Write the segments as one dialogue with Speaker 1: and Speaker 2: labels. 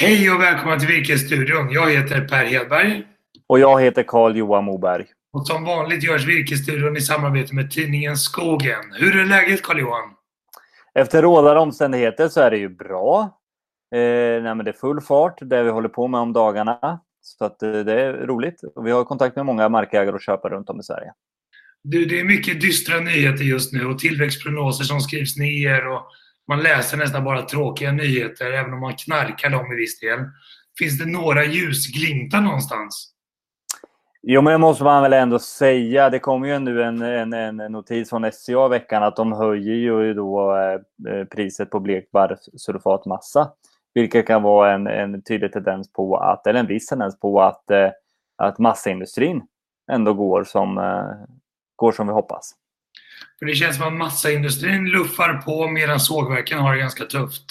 Speaker 1: Hej och välkomna till Virkesstudion. Jag heter Per Hedberg.
Speaker 2: Och jag heter Carl-Johan Moberg.
Speaker 1: Och som vanligt görs Virkesstudion i samarbete med tidningen Skogen. Hur är läget Carl-Johan?
Speaker 2: Efter rådande omständigheter så är det ju bra. Eh, nej, det är full fart det vi håller på med om dagarna. Så att, eh, det är roligt. Och vi har kontakt med många markägare och köpare runt om i Sverige.
Speaker 1: Du, det är mycket dystra nyheter just nu och tillväxtprognoser som skrivs ner och man läser nästan bara tråkiga nyheter, även om man knarkar dem i viss del. Finns det några ljusglimtar någonstans?
Speaker 2: Jo, men det måste man väl ändå säga. Det kom ju nu en, en, en notis från SCA i veckan att de höjer ju då eh, priset på blekbarrsulfatmassa. Vilket kan vara en, en tydlig tendens på att, eller en viss tendens på att, eh, att massaindustrin ändå går som, eh, går som vi hoppas.
Speaker 1: För det känns som att massaindustrin luffar på medan sågverken har det ganska tufft.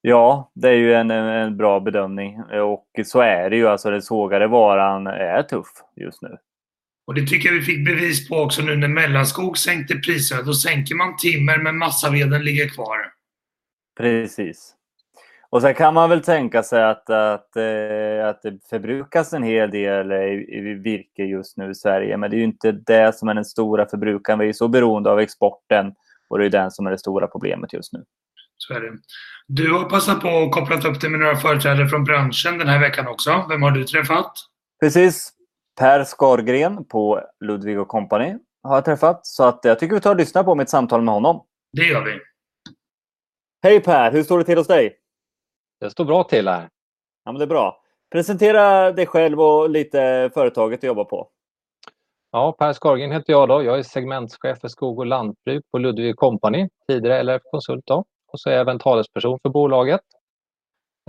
Speaker 2: Ja, det är ju en, en bra bedömning. Och så är det ju. Alltså den sågade varan är tuff just nu.
Speaker 1: Och det tycker jag vi fick bevis på också nu när Mellanskog sänkte priserna. Då sänker man timmer men massaveden ligger kvar.
Speaker 2: Precis. Och sen kan man väl tänka sig att, att, eh, att det förbrukas en hel del virke just nu i Sverige. Men det är ju inte det som är den stora förbrukaren. Vi är så beroende av exporten och det är den som är det stora problemet just nu.
Speaker 1: Så är det. Du har passat på att koppla upp dig med några företrädare från branschen den här veckan också. Vem har du träffat?
Speaker 2: Precis. Per Skargren på Ludvig Company har jag träffat. Så att jag tycker vi tar och lyssnar på mitt samtal med honom.
Speaker 1: Det gör vi.
Speaker 2: Hej Per! Hur står det till hos dig?
Speaker 3: Det står bra till här.
Speaker 2: Ja, men det är bra. Presentera dig själv och lite företaget du jobbar på.
Speaker 3: Ja, Per Skargren heter jag. Då. Jag är segmentschef för skog och lantbruk på Ludvig Company, tidigare LRF Konsult. Då. Och så är jag även talesperson för bolaget.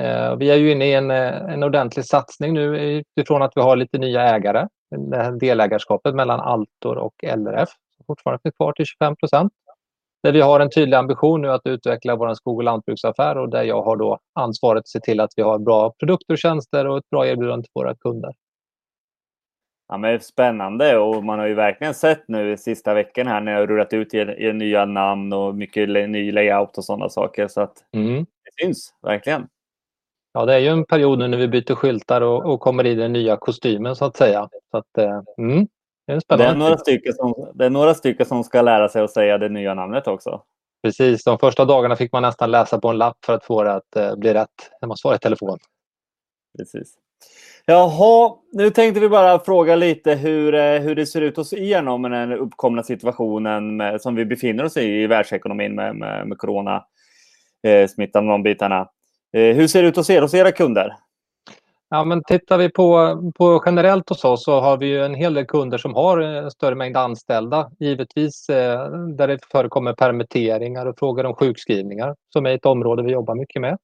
Speaker 3: Eh, vi är ju inne i en, eh, en ordentlig satsning nu utifrån att vi har lite nya ägare. Det här delägarskapet mellan Altor och LRF som fortfarande finns kvar till 25 procent. Där vi har en tydlig ambition nu att utveckla vår skog och lantbruksaffär och där jag har då ansvaret att se till att vi har bra produkter och tjänster och ett bra erbjudande till våra kunder.
Speaker 2: Ja, men spännande och man har ju verkligen sett nu sista veckan här när jag rullat ut i nya namn och mycket ny layout och sådana saker. Så att mm. det syns verkligen.
Speaker 3: Ja, det är ju en period nu när vi byter skyltar och, och kommer i den nya kostymen så att säga. Så att, eh, mm.
Speaker 2: Det är, det är, några stycken som, det är några stycken som ska lära sig att säga det nya namnet också.
Speaker 3: Precis, de första dagarna fick man nästan läsa på en lapp för att få det att eh, bli rätt när man svarar i telefon.
Speaker 2: Precis. Jaha, nu tänkte vi bara fråga lite hur, eh, hur det ser ut hos er med den uppkomna situationen med, som vi befinner oss i i världsekonomin med, med, med coronasmittan eh, och de bitarna. Eh, hur ser det ut hos er, hos era kunder?
Speaker 3: Ja, men tittar vi på, på generellt hos oss så har vi en hel del kunder som har eh, en större mängd anställda. Givetvis eh, där det förekommer permitteringar och frågor om sjukskrivningar som är ett område vi jobbar mycket med.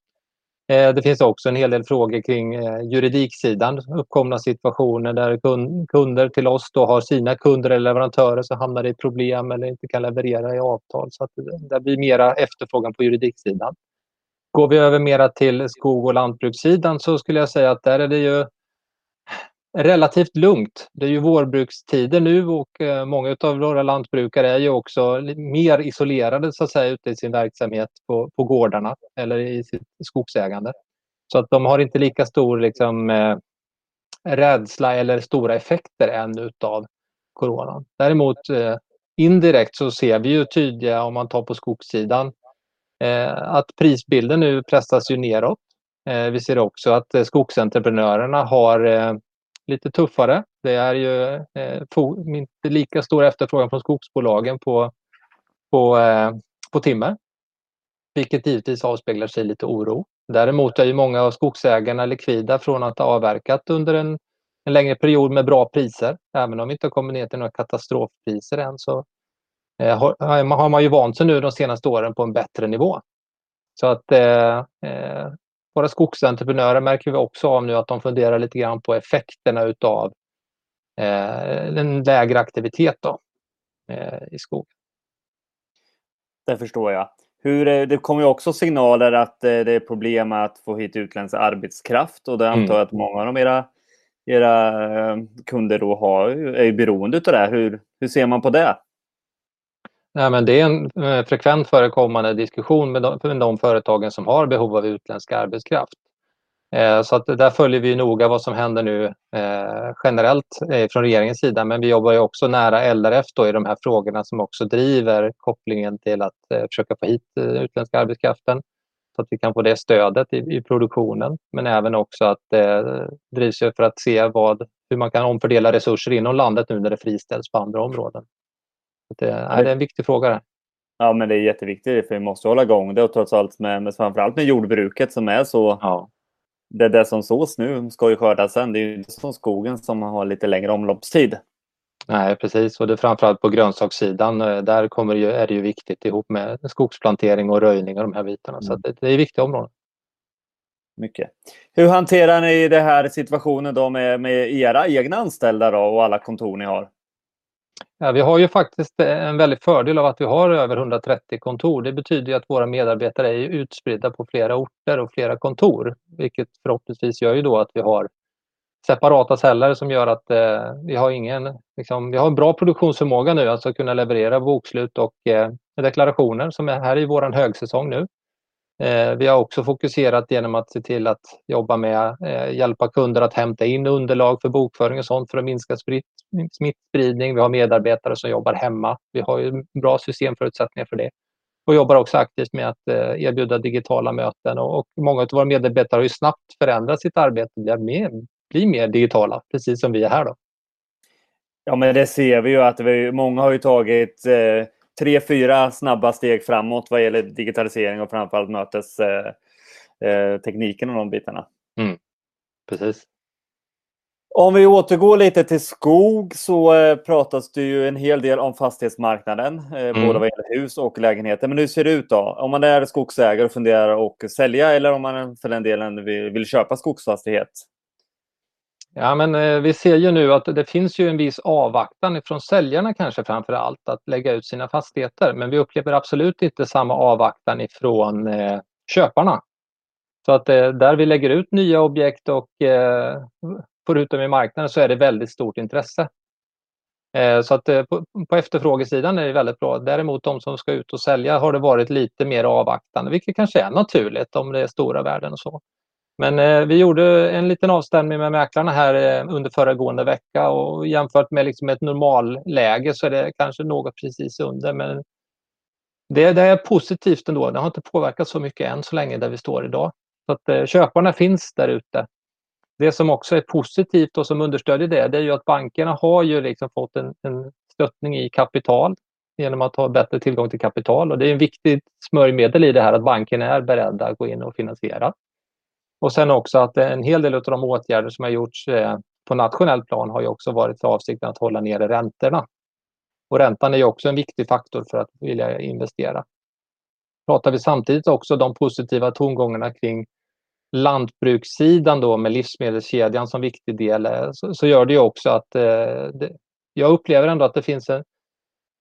Speaker 3: Eh, det finns också en hel del frågor kring eh, juridiksidan, uppkomna situationer där kunder till oss då har sina kunder eller leverantörer som hamnar i problem eller inte kan leverera i avtal. Så att eh, det blir mera efterfrågan på juridiksidan. Går vi över mera till skog och lantbrukssidan så skulle jag säga att där är det ju relativt lugnt. Det är ju vårbrukstider nu och eh, många av våra lantbrukare är ju också mer isolerade så att säga ute i sin verksamhet på, på gårdarna eller i sitt skogsägande. Så att de har inte lika stor liksom, eh, rädsla eller stora effekter än utav coronan. Däremot eh, indirekt så ser vi ju tydliga, om man tar på skogssidan, Eh, att prisbilden nu pressas ju neråt. Eh, vi ser också att eh, skogsentreprenörerna har eh, lite tuffare. Det är ju eh, inte lika stor efterfrågan från skogsbolagen på, på, på timmer. Vilket givetvis avspeglar sig i lite oro. Däremot är ju många av skogsägarna likvida från att ha avverkat under en, en längre period med bra priser. Även om vi inte har kommit ner till några katastrofpriser än så har, har man ju vant sig nu de senaste åren på en bättre nivå. Så att eh, eh, våra skogsentreprenörer märker vi också av nu att de funderar lite grann på effekterna utav eh, en lägre aktivitet då, eh, i skog.
Speaker 2: Det förstår jag. Hur, eh, det kommer ju också signaler att det är problem att få hit utländsk arbetskraft och det antar jag mm. att många av era, era kunder då har, är beroende av det. Hur, hur ser man på det?
Speaker 3: Nej, men det är en eh, frekvent förekommande diskussion med de, med de företagen som har behov av utländsk arbetskraft. Eh, så att där följer vi noga vad som händer nu eh, generellt eh, från regeringens sida. Men vi jobbar ju också nära LRF då i de här frågorna som också driver kopplingen till att eh, försöka få hit eh, utländska arbetskraften så att vi kan få det stödet i, i produktionen. Men även också att det drivs för att se vad, hur man kan omfördela resurser inom landet nu när det friställs på andra områden. Det, är, det är en viktig fråga. Där.
Speaker 2: Ja, men det är jätteviktigt för vi måste hålla igång det och trots allt med, med framförallt med jordbruket som är så ja det, det som sås nu ska ju skördas sen. Det är ju som skogen som har lite längre omloppstid.
Speaker 3: Nej, precis. Och det är framförallt på grönsakssidan. Eh, där kommer ju, är det ju viktigt ihop med skogsplantering och röjning och de här bitarna. Mm. Så det, det är viktiga områden.
Speaker 2: Mycket. Hur hanterar ni den här situationen då med, med era egna anställda då och alla kontor ni har?
Speaker 3: Ja, vi har ju faktiskt en väldig fördel av att vi har över 130 kontor. Det betyder att våra medarbetare är utspridda på flera orter och flera kontor, vilket förhoppningsvis gör ju då att vi har separata celler som gör att eh, vi har ingen, liksom, vi har en bra produktionsförmåga nu, alltså kunna leverera bokslut och eh, deklarationer som är här i våran högsäsong nu. Eh, vi har också fokuserat genom att se till att jobba med eh, hjälpa kunder att hämta in underlag för bokföring och sånt för att minska smittspridning. Vi har medarbetare som jobbar hemma. Vi har ju bra systemförutsättningar för det och jobbar också aktivt med att eh, erbjuda digitala möten och många av våra medarbetare har ju snabbt förändrat sitt arbete och blir mer, blir mer digitala, precis som vi är här. Då.
Speaker 2: Ja, men det ser vi ju att vi, många har ju tagit eh, tre, fyra snabba steg framåt vad gäller digitalisering och framförallt mötestekniken eh, och de bitarna.
Speaker 3: Mm. Precis.
Speaker 2: Om vi återgår lite till skog så eh, pratas det ju en hel del om fastighetsmarknaden, eh, mm. både vad gäller hus och lägenheter. Men hur ser det ut då? Om man är skogsägare och funderar att sälja eller om man för den delen vill, vill köpa skogsfastighet?
Speaker 3: Ja, men eh, vi ser ju nu att det finns ju en viss avvaktan från säljarna kanske framför allt att lägga ut sina fastigheter. Men vi upplever absolut inte samma avvaktan ifrån eh, köparna. Så att eh, där vi lägger ut nya objekt och eh, får ut dem i marknaden så är det väldigt stort intresse. Eh, så att eh, på, på efterfrågesidan är det väldigt bra. Däremot de som ska ut och sälja har det varit lite mer avvaktande, vilket kanske är naturligt om det är stora värden och så. Men eh, vi gjorde en liten avstämning med mäklarna här eh, under föregående vecka och jämfört med liksom ett normalläge så är det kanske något precis under. Men det, det, är positivt ändå. Det har inte påverkat så mycket än så länge där vi står idag. Så att eh, köparna finns där ute. Det som också är positivt och som understödjer det, det är ju att bankerna har ju liksom fått en, en stöttning i kapital genom att ha bättre tillgång till kapital. Och det är en viktigt smörjmedel i det här att bankerna är beredda att gå in och finansiera. Och sen också att en hel del av de åtgärder som har gjorts eh, på nationell plan har ju också varit avsikten att hålla nere räntorna. Och räntan är ju också en viktig faktor för att vilja investera. Pratar vi samtidigt också de positiva tongångarna kring lantbrukssidan då med livsmedelskedjan som viktig del eh, så, så gör det ju också att eh, det, jag upplever ändå att det finns en,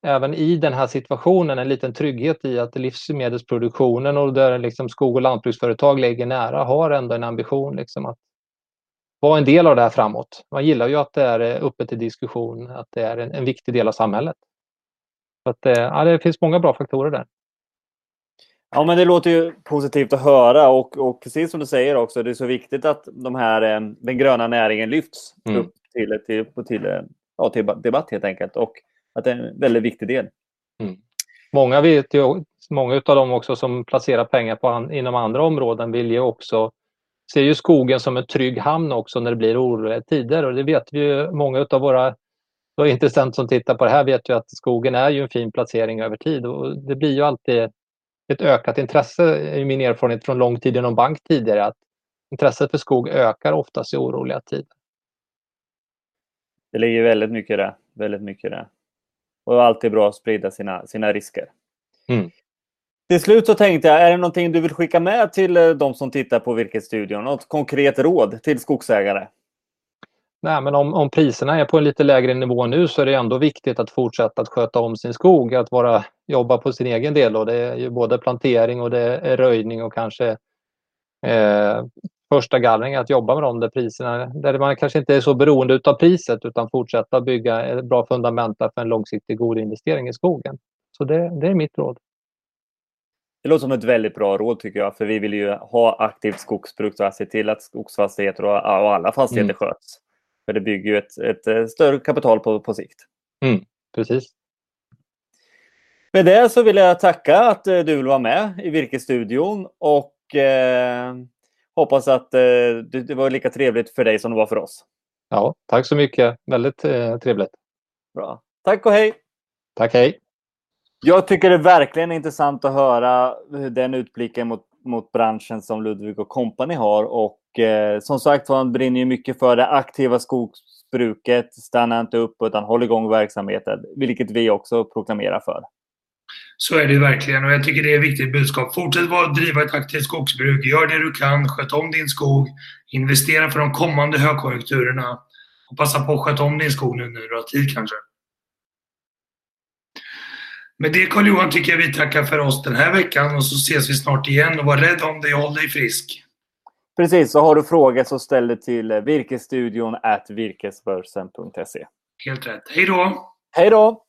Speaker 3: även i den här situationen en liten trygghet i att livsmedelsproduktionen och där liksom skog och lantbruksföretag ligger nära har ändå en ambition liksom att vara en del av det här framåt. Man gillar ju att det är eh, uppe till diskussion, att det är en, en viktig del av samhället. Så att, eh, ja, det finns många bra faktorer där.
Speaker 2: Ja, men det låter ju positivt att höra och, och precis som du säger också, det är så viktigt att de här, eh, den gröna näringen lyfts mm. upp till, till, till, ja, till debatt helt enkelt. Och att det är en väldigt viktig del.
Speaker 3: Mm. Många vet ju, många av dem också som placerar pengar på, inom andra områden vill ju också ser ju skogen som en trygg hamn också när det blir oroliga tider och det vet vi ju många av våra och intressant som tittar på det här vet ju att skogen är ju en fin placering över tid och det blir ju alltid ett ökat intresse i min erfarenhet från lång tid inom bank tidigare att intresset för skog ökar oftast i oroliga tider.
Speaker 2: Det ligger väldigt mycket i det. Väldigt mycket i det. Och alltid bra att sprida sina, sina risker.
Speaker 3: Mm.
Speaker 2: Till slut så tänkte jag, är det någonting du vill skicka med till eh, de som tittar på Virkesstudion? Något konkret råd till skogsägare?
Speaker 3: Nej, men om, om priserna är på en lite lägre nivå nu så är det ändå viktigt att fortsätta att sköta om sin skog, att vara, jobba på sin egen del. Och det är ju både plantering och det är röjning och kanske eh, första gallring, att jobba med dem där priserna, där man kanske inte är så beroende av priset utan fortsätta bygga ett bra fundament för en långsiktig god investering i skogen. Så det, det är mitt råd.
Speaker 2: Det låter som ett väldigt bra råd tycker jag, för vi vill ju ha aktivt skogsbruk och se till att skogsfastigheter och, alla fastigheter mm. sköts. För det bygger ju ett, ett, ett större kapital på, på sikt.
Speaker 3: Mm, precis.
Speaker 2: Med det så vill jag tacka att eh, du vill vara med i Virkesstudion och eh, hoppas att eh, det var lika trevligt för dig som det var för oss.
Speaker 3: Ja, tack så mycket. Väldigt eh, trevligt.
Speaker 2: Bra. Tack och hej!
Speaker 3: Tack, hej!
Speaker 2: Jag tycker det är verkligen intressant att höra den utblicken mot, mot branschen som Ludvig och Company har. Och eh, som sagt han brinner ju mycket för det aktiva skogsbruket. Stanna inte upp utan håll igång verksamheten, vilket vi också proklamerar för.
Speaker 1: Så är det verkligen och jag tycker det är ett viktigt budskap. Fortsätt att driva ett aktivt skogsbruk. Gör det du kan. Sköt om din skog. Investera för de kommande högkonjunkturerna. Och passa på att sköta om din skog nu när du har tid kanske. Med det Carl-Johan tycker jag vi tackar för oss den här veckan och så ses vi snart igen. Och var rädd om dig och håll dig frisk.
Speaker 2: Precis, så har du frågor så ställ det till virkesstudion virkesbörsen.se.
Speaker 1: Helt rätt. Hej då!
Speaker 2: Hej då!